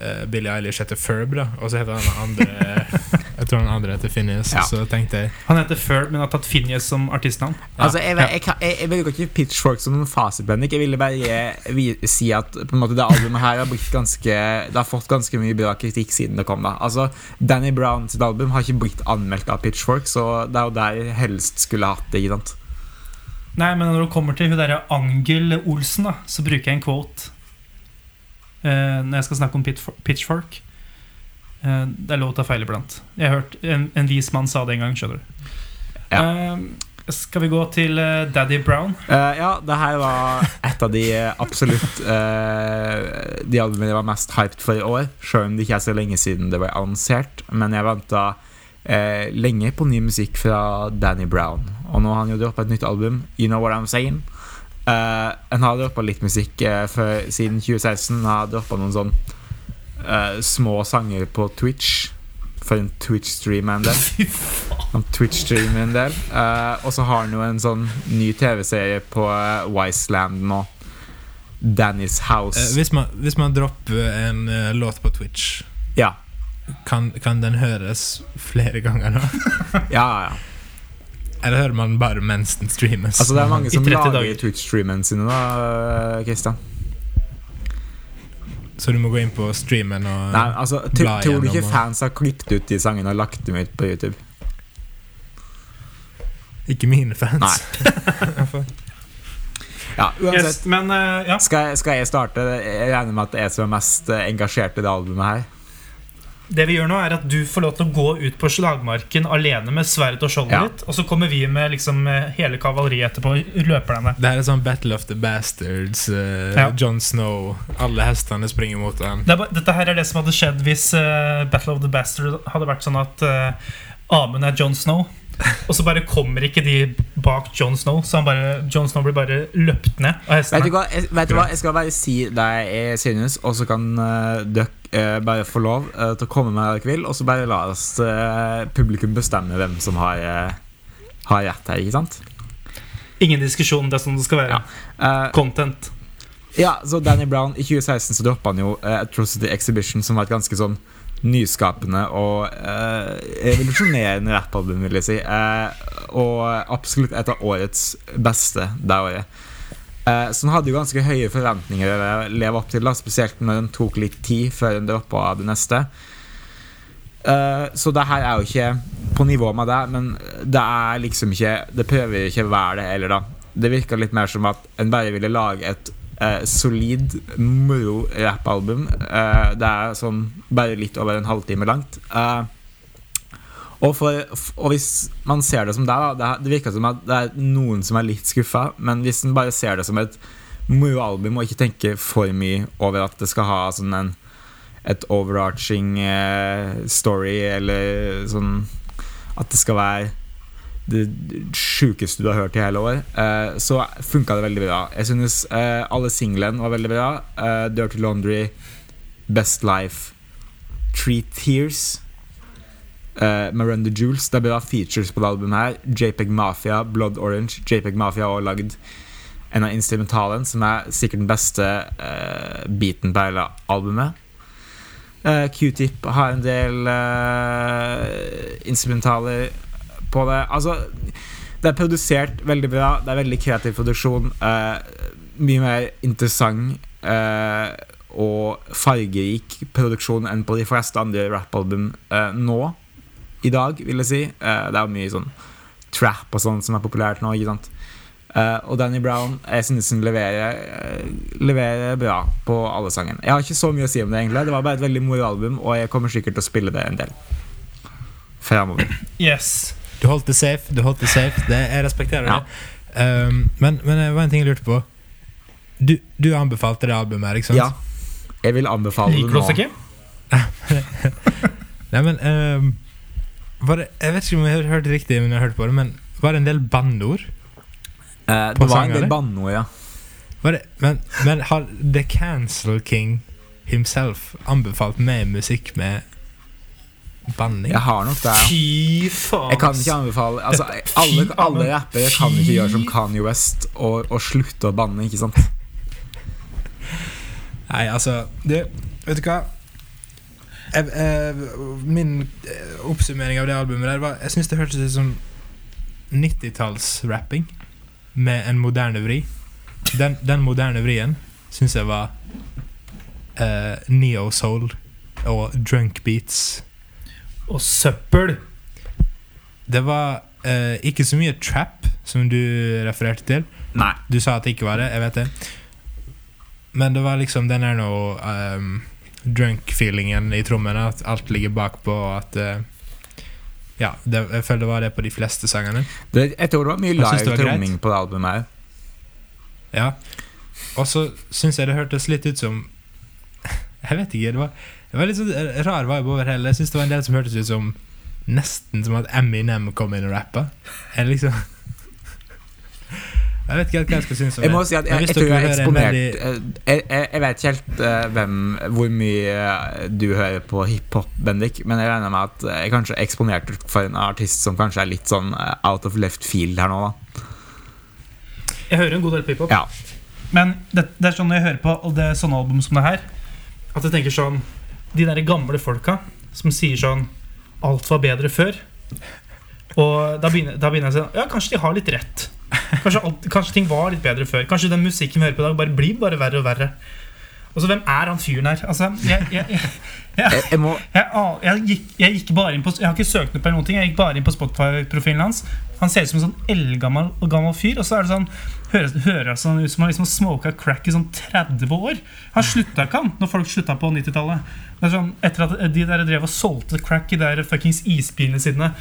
eh, Billie Eilish heter Ferb, da. Og så heter han andre Jeg tror han andre heter Finnis. Ja. Så tenkte jeg Han heter Ferb, men har tatt Phineas som artistnavn. Altså, jeg, jeg, jeg, jeg, jeg ikke Pitchfork som noen fasitbending. Jeg ville bare si at på en måte, det albumet her har, blitt ganske, det har fått ganske mye bra kritikk siden det kom. da Altså, Danny Brown sitt album har ikke blitt anmeldt av Pitchfork, så det er jo der jeg helst skulle hatt det. ikke sant? Nei, men når det kommer til hun derre Angel Olsen, da, så bruker jeg en quote uh, når jeg skal snakke om Pitchfork. Uh, det er lov å ta feil iblant. Jeg har hørt en, en vis mann sa det en gang, skjønner du. Eh, skal vi gå til Daddy Brown? Ja, det her var et av de absolutt De albumene jeg var mest hyped for i år. Selv om det ikke er så lenge siden det ble annonsert. Men jeg venta lenge på ny musikk fra Danny Brown. Og nå har han jo droppa et nytt album, You Know What I'm Saying. Uh, han har droppa litt musikk uh, for, siden 2016. Han har droppa noen sånn uh, små sanger på Twitch. For en Twitch-stream en del. Han Twitch-streamer en del. Eh, og så har han jo en sånn ny TV-serie på uh, Wiseland nå. Danny's House. Eh, hvis, man, hvis man dropper en eh, låt på Twitch, ja. kan, kan den høres flere ganger ja, ja, ja. Eller hører man bare mens den streames? Altså Det er mange som lager. Twitch-streamene sine, da, Kristian. Christian. Så du må gå inn på streamen og Nei, altså bla Tror du ikke og- fans har klippet ut de sangene og lagt dem ut på YouTube? Ikke mine fans. Nei. Ja, uansett. Yes, men uh, ja. Skal jeg, skal jeg starte? Jeg regner med at det er jeg som er mest eh, engasjert i det albumet her. Det vi gjør nå, er at du får lov til å gå ut på slagmarken alene med sverd og skjoldet Ja. ditt, og så kommer vi med liksom eh, hele kavaleriet etterpå. Løperne. Det her er sånn Battle of the Bastards. uh, Ja. Jon Snow. Alle hestene springer mot ham. Det dette her er det som hadde skjedd hvis uh, Battle of the Bastards hadde vært sånn at uh, Amund er Jon Snow. Og så bare kommer ikke de bak Jon Snow, så han bare, Jon Snow blir bare løpt ned av Vet du, hva? Jeg, vet du hva? Jeg skal bare si det jeg synes, og så kan uh, dere bare få lov eh, til å komme med det dere vil, og så bare la oss eh, publikum bestemme hvem som har, har rett her, ikke sant? Ingen diskusjon, det er sånn det skal være. Eh, Content. ja, så Danny Brown I 2016 så droppa han jo eh, Atrocity Exhibition, som var et ganske sånn nyskapende og eh, revolusjonerende rappalbum, vil jeg si. Eh, og absolutt et av årets beste det året. Eh, så han hadde jo ganske høye forventninger å leve opp til, da, spesielt når den tok litt tid før den droppa det neste. Eh, så det her er jo ikke på nivå med det, men det er liksom ikke Det prøver ikke å være det heller, da. Det virka litt mer som at en bare ville lage et eh, solid moro rappalbum. Eh, det er sånn bare litt over en halvtime langt. Eh, og, for, og hvis man ser det som det, da, det, virker som at det er noen som er litt skuffa, men hvis en bare ser det som et moro album og ikke tenker for mye over at det skal ha sånn en et overarching eh, story, eller sånn At det skal være det sjukeste du har hørt i hele år, eh, så funka det veldig bra. Jeg synes eh, alle singlene var veldig bra. Eh, Dirty Laundry, Best Life, Three Tears, uh, Miranda Jules. Det er bra features på det albumet her. JPEG Mafia, Blood Orange. JPEG Mafia har lagd en av instrumentalene, som er sikkert den beste uh, beaten på hele albumet. Uh, Q-tip har en del instrumentaler på det. Altså, det er produsert veldig bra. Det er veldig kreativ produksjon. Mye mer interessant og fargerik produksjon enn på de fleste andre rappalbum nå. I dag, vil jeg si. det er jo mye sånn trap og sånn som er populært nå. Ikke sant? Uh, og Danny Brown jeg synes hun leverer, uh, leverer bra på alle sangene. Jeg har ikke så mye å si om det, egentlig. Det var bare et veldig moro album, og jeg kommer sikkert til å spille det en del fremover. Yes. Du holdt det safe. Du holdt det safe det, Jeg respekterer Ja. det. Um, men, men det var en ting jeg lurte på. Du, du anbefalte det albumet her, ikke sant? Ja. Jeg vil anbefale det Liker du nå. oss ikke? Nei, men um, det, Jeg vet ikke om jeg har hørt riktig, men jeg har hørt på det Men var det en del banneord? Eh, det var en del banneord, ja. Var det, men, men har The Cancel King himself anbefalt meg musikk med banning? Jeg har nok det. Fy faen. Jeg kan ikke anbefale altså, alle, alle rappere kan ikke gjøre som Kanye West og, og slutte å banne, ikke sant? Nei, altså det, Vet du hva? Jeg, eh, min eh, oppsummering av det albumet der var Jeg syns det hørtes ut som 90-tallsrapping med en moderne vri. Den, den moderne vrien syns jeg var uh, neo-soul og drunk beats. Og søppel. Det var uh, ikke så mye trap, som du refererte til. Nei. Du sa at det ikke var det, jeg vet det. Men det var liksom den er noe um, drunk-feelingen i trommene. At alt ligger bakpå, og at uh, Ja, det, jeg føler det var det på de fleste sangene. Det, jeg tror det var mye live tromming på det albumet her. Ja. Og så syns jeg det hørtes litt ut som Jeg vet ikke. Det var, det var litt sånn rar vibe over hele. Jeg syns det var en del som hørtes ut som Nesten som at Eminem kom inn og rappa. Liksom Jeg vet ikke helt hva jeg skal synes om Jeg må si at jeg, jeg tror jeg er eksponert veldig- eh, jeg, jeg, jeg vet ikke helt uh, hvem, hvor mye eh, du hører på hiphop, Bendik, men jeg regner med at jeg kanskje er eksponert for en artist som kanskje er litt sånn out of left field her nå, da. Jeg hører en god del hiphop. Ja. Men det, det er sånn når jeg hører på og det er sånne album som det her, at jeg tenker sånn De der gamle folka som sier sånn Alt var bedre før. Og da begynner, da begynner jeg å si Ja, kanskje de har litt rett. Kanskje, alt, kanskje ting var litt bedre før. Kanskje den musikken vi hører på i dag, bare blir bare verre og verre. Og så hvem er han fyren her? Altså, jeg, jeg, jeg, Jeg, jeg må jeg, jeg, gikk, jeg gikk bare inn på Jeg har ikke søkt opp noen ting Jeg gikk bare inn på Spotify-profilen hans Han ser ut som en sånn eldgammel gammel fyr Og så er det sånn Høres, høres han ut som han liksom har smoket crack i sånn 30 år Han slutta ikke han Når folk slutta på 90-tallet er sånn Etter at de der drev og solgte crack I de fuckings isbilene sine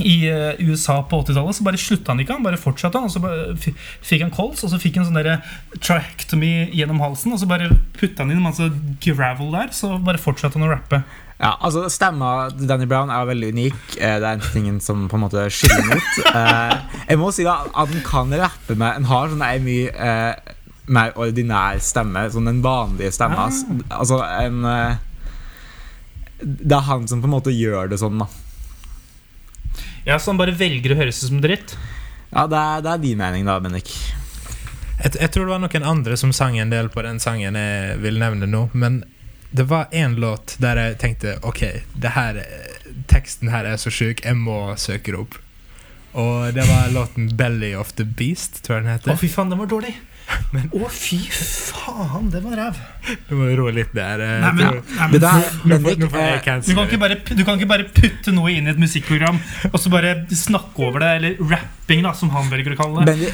i eh, USA på 80-tallet så bare slutta han ikke. Han bare fortsatte Og så fikk han kols, og så fikk han sånn der trachectomy gjennom halsen. Og så bare putta han inn masse gravel der, så bare fortsatte han å rappe. Ja, altså Stemma til Danny Brown er veldig unik. Eh, Det er en ting som på en måte skiller mot. ut. Eh, Jeg må si da at han kan rappe med Han har sånn en mye mer ordinær stemme. Sånn den vanlige stemma. Ah. Altså en Det er han som på en måte gjør det sånn, da. Ja, Så han bare velger å høres ut som dritt? Ja, det er, det er din mening, da, Bendik. Jeg, jeg tror det var noen andre som sang en del på den sangen jeg vil nevne nå, men det var én låt der jeg tenkte OK, det her, teksten her er så sjuk, jeg må søke det opp. Og det var låten 'Belly of the Beast', tror jeg den Å, heter. fy faen, den var dårlig. Å, fy faen, det var ræv. Du må roe litt der. Nei, men, nei, men du, kan ikke bare, du kan ikke bare putte noe inn i et musikkprogram og så bare snakke over det, eller rapping, da, som han velger å kalle det.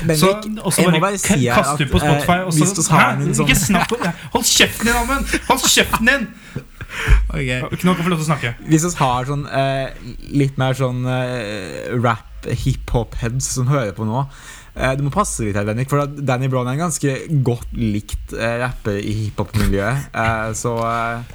Og så bare, bare si kaste ut på Spotify. eh, og så, Hæ? sånn- Ikke snakk på- Hold kjeften din, Amund! Hold kjeften din! Ok. Nå kan få lov til å snakke. Hvis vi har sånn eh, litt mer sånn eh, rap, hiphop-heads som hører på nå Du må passe litt her, Bennik, for Danny Brown er en ganske godt likt eh, rapper i hiphop-miljøet. Eh, så eh,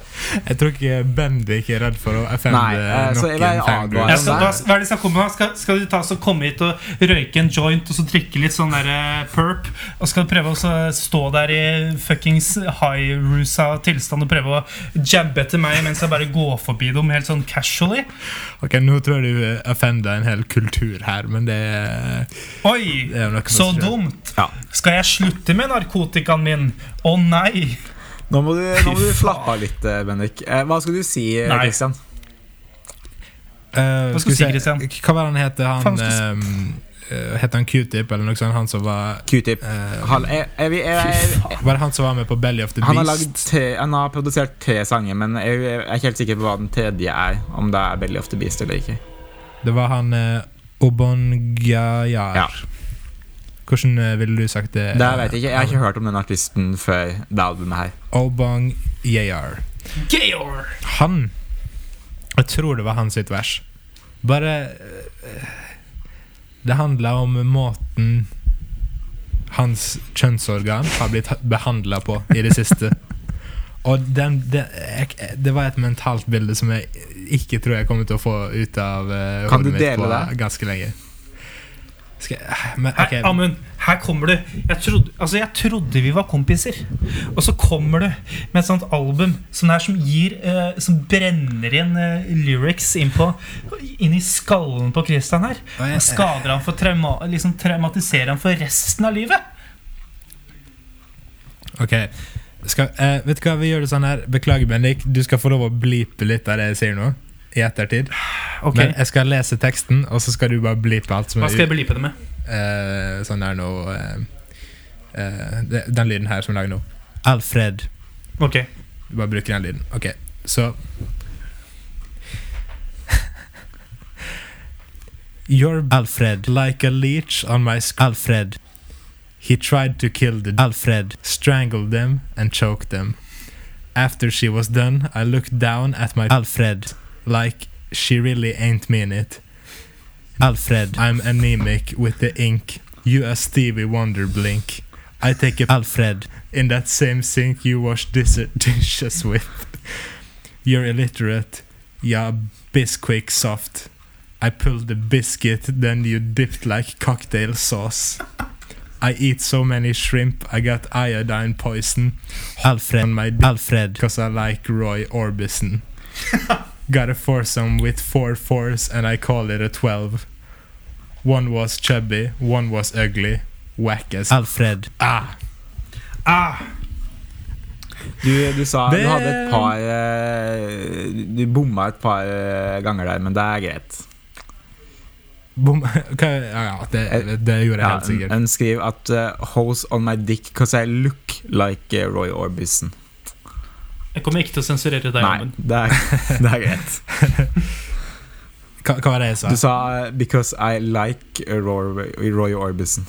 Jeg tror ikke Bendik er redd for å offende eh, noen. Jeg skal, hva, hva er det de skal komme med? Skal, skal de ta så komme hit og røyke en joint og så drikke litt sånn der eh, perp? Og skal du prøve å stå der i fuckings high-rusa tilstand og prøve å jabbe etter meg mens jeg bare går forbi dem helt sånn casually? Ok, Nå tror jeg du offender en hel kultur her, men det, Oi! det er Så dumt! Ja. Skal jeg slutte med narkotikaen min? Å nei! nå må du, nå må du slappe av litt, eh, Bendik. Eh, hva skal du si, Nei. Christian? Eh, Hva skal du si, se, Christian? Hva var det han heter Han, Faen, uh, ehm, eh, het han Q-tip, eller noe sånt? Han som var Q-tip. Uh, Han, Var det han som var med på Belly of the han, har Beast? lagd tre, han har produsert tre sanger, men jeg, jeg er ikke helt sikker på hva den tredje er. Om det er Belly of the Beast eller ikke. Det var han uh, Obongayar. Ja. Hvordan eh, ville du sagt det? Det vet jeg ikke. Jeg har ikke hørt om den artisten før det albumet her. Obongayar. Georg! Han Jeg tror det var hans sitt vers. Bare eh, Det handla om måten hans kjønnsorgan har blitt behandla på i det siste. Og den, det, jeg, det var et mentalt bilde som jeg ikke tror jeg kommer til å få ut av uh, Kan du hodet mitt dele på det? ganske lenge. Skal jeg, men, Her, Amund, her kommer du. Jeg trodde, altså jeg trodde vi var kompiser. Og så kommer du med et sånt album som, her, som, gir, uh, som brenner inn uh, lyrics inn, på, inn i skallen på Christian her. Og skader han for trauma, liksom traumatiserer han for resten av livet. Ok skal, uh, Vet du hva, vi gjør det sånn her Beklager, Bendik. Du skal få lov å blipe litt av det jeg sier nå. I ettertid. Okay. Men jeg skal lese teksten, og så skal du bare blipe alt som Hva er skal jeg bleepe det med? Uh, sånn der nå uh, uh, Den lyden her som lager nå. Alfred. Ok, Du bare bruker den lyden. Ok, så You're Alfred, like a leech on my sk- Alfred. He tried to kill the Alfred, strangled them and choked them. After she was done, I looked down at my Alfred, like she really ain't mean it. Alfred, I'm anemic with the ink. You a Stevie Wonder blink. I take a Alfred in that same sink you wash dis- dishes with. You're illiterate. Yeah, bisquick soft. I pulled the biscuit, then you dipped like cocktail sauce. I eat so many shrimp, I got iodine poison. Alfred on my Alfred, cause I like Roy Orbison. got a foursome with four fours, and I call it a twelve. One was chubby, one was ugly. Whack as Alfred. Ah! ah, Du, du sa Det- du hadde et par eh, Du bomma et par eh, ganger der, men det er greit. Bom, ja, ja, det, det gjorde jeg Ja, helt sikkert. En skriver at uh, 'Hose on my dick cause I look like eh, Roy Orbison'. Jeg kommer ikke til å sensurere deg, Nei, det er, det er greit. Hva, hva var det jeg sa? Du sa eh, 'because I like Roy, Roy Orbison'.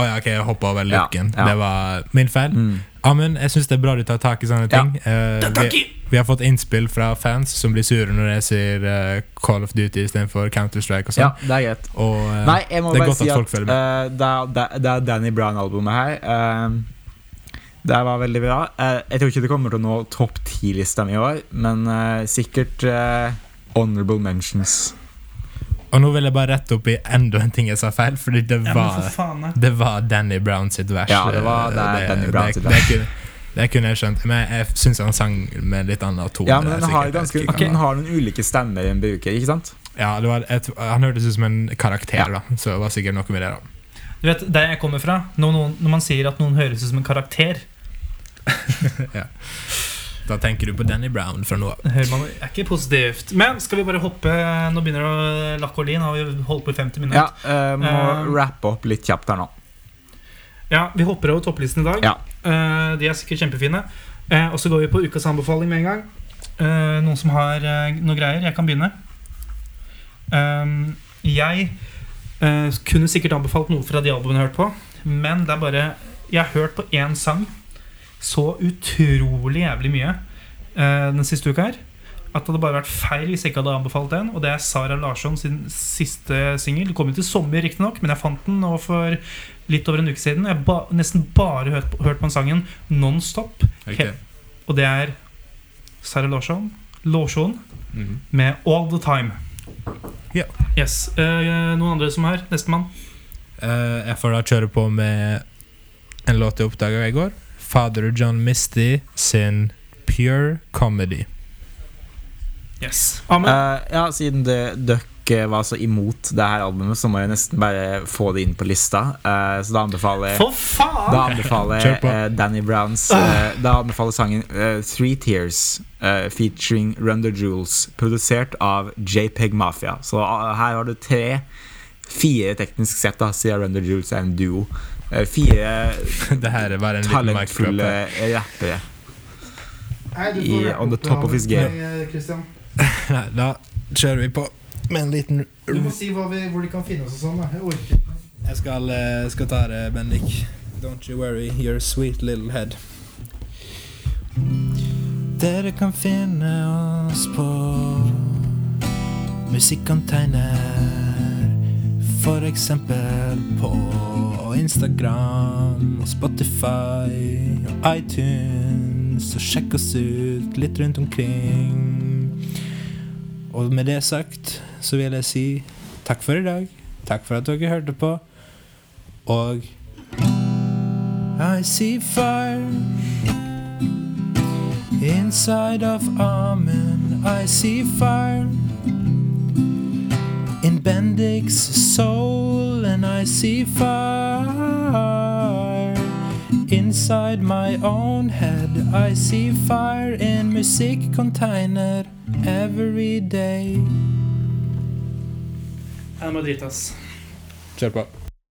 Å ja, ok, jeg hoppa over Ja, looken. ja. Det var min feil. Mm. Amund, jeg syns det er bra du tar tak i sånne Ja. ting. Eh, vi, vi har fått innspill fra fans som blir sure når jeg sier uh, Call of Duty istedenfor Counter-Strike og Ja, sånn. det er greit. Og uh, Nei, jeg må det bare si at folk at eh, det, er, det, er- Danny Brown-albumet her. eh, det var veldig bra. Eh, jeg tror ikke det kommer til å nå topp ti-lista mi i år, men eh, sikkert eh, honorable mentions. Og nå vil jeg bare rette opp i enda en ting jeg sa feil, fordi det Ja, var for faen. Det var Danny Brown sitt vers. Ja, det var- det det, Danny Brown det, sitt det, vers. kunne, det kunne jeg skjønt. Men jeg syns han sang med litt annen tone. Ja, men den har, ganske, okay. den har noen ulike stemmer en bruker, ikke sant? Ja, det var jeg, Han hørtes ut som en karakter, Ja. da. Så det var sikkert noe med det. da Du vet, Der jeg kommer fra, når, noen, når man sier at noen høres ut som en karakter Ja. Da tenker du på Danny Brown fra nå av. Er ikke positivt. Men skal vi bare hoppe Nå begynner det å lakke og lin. Har vi holdt på i 50 minutter? Ja, eh, må uh, rappe opp litt kjapt her nå. Ja, Vi hopper over topplisten i dag. Ja. Uh, de er sikkert kjempefine. Eh, og så går vi på ukas anbefaling med en gang. Eh, noen som har eh, noe greier? Jeg kan begynne. Eh, jeg eh, kunne sikkert anbefalt noe fra de albumene jeg har hørt på, men det er bare Jeg har hørt på én sang så utrolig jævlig mye eh, den siste uka her. At det hadde bare vært feil hvis jeg ikke hadde anbefalt den. Og det er Sara Larsson sin siste singel. Det kom jo i sommer, riktignok, men jeg fant den nå for litt over en uke siden. Jeg har ba nesten bare hørt på, hørt på den sangen non-stop. Ok. Og det er Sara Larsson, Larsson Mhm. med All The Time. Yeah. Yes. Eh, noen andre som er nestemann? Uh, jeg får da kjøre på med en låt jeg oppdaga i går. Father John Misty sin Pure Comedy. Yes. Amen. Uh, ja, siden det, dere var så imot det her albumet, så må jeg nesten bare få det inn på lista. Uh, så da anbefaler For faen! Da anbefaler eh, Danny Browns Da anbefaler sangen Three Tears featuring Run the Jewels, produsert av JPEG Mafia. Så her har du tre Fire teknisk sett, da, siden Run the Jewels er en duo. Eh, fire det her er bare en liten talentfulle rappere. I- on the top of his game. Nei, da kjører vi på med en liten Du må si hva vi, hvor de kan finne oss og sånn. da. Jeg orker ikke. Jeg skal, eh, skal ta det, Bendik. Don't you worry, your sweet little head. Dere kan finne oss på Musikkonteiner. Eksempel på Instagram og Spotify og iTunes. Og sjekk oss ut litt rundt omkring. Og med det sagt så vil jeg si takk for i dag. Takk for at dere hørte på. Og I see fire inside of Amund. I see fire in Bendix soul, and I see fire inside my own head. I see fire in musikcontainer every day. Jeg må drite, ass. Kjør på.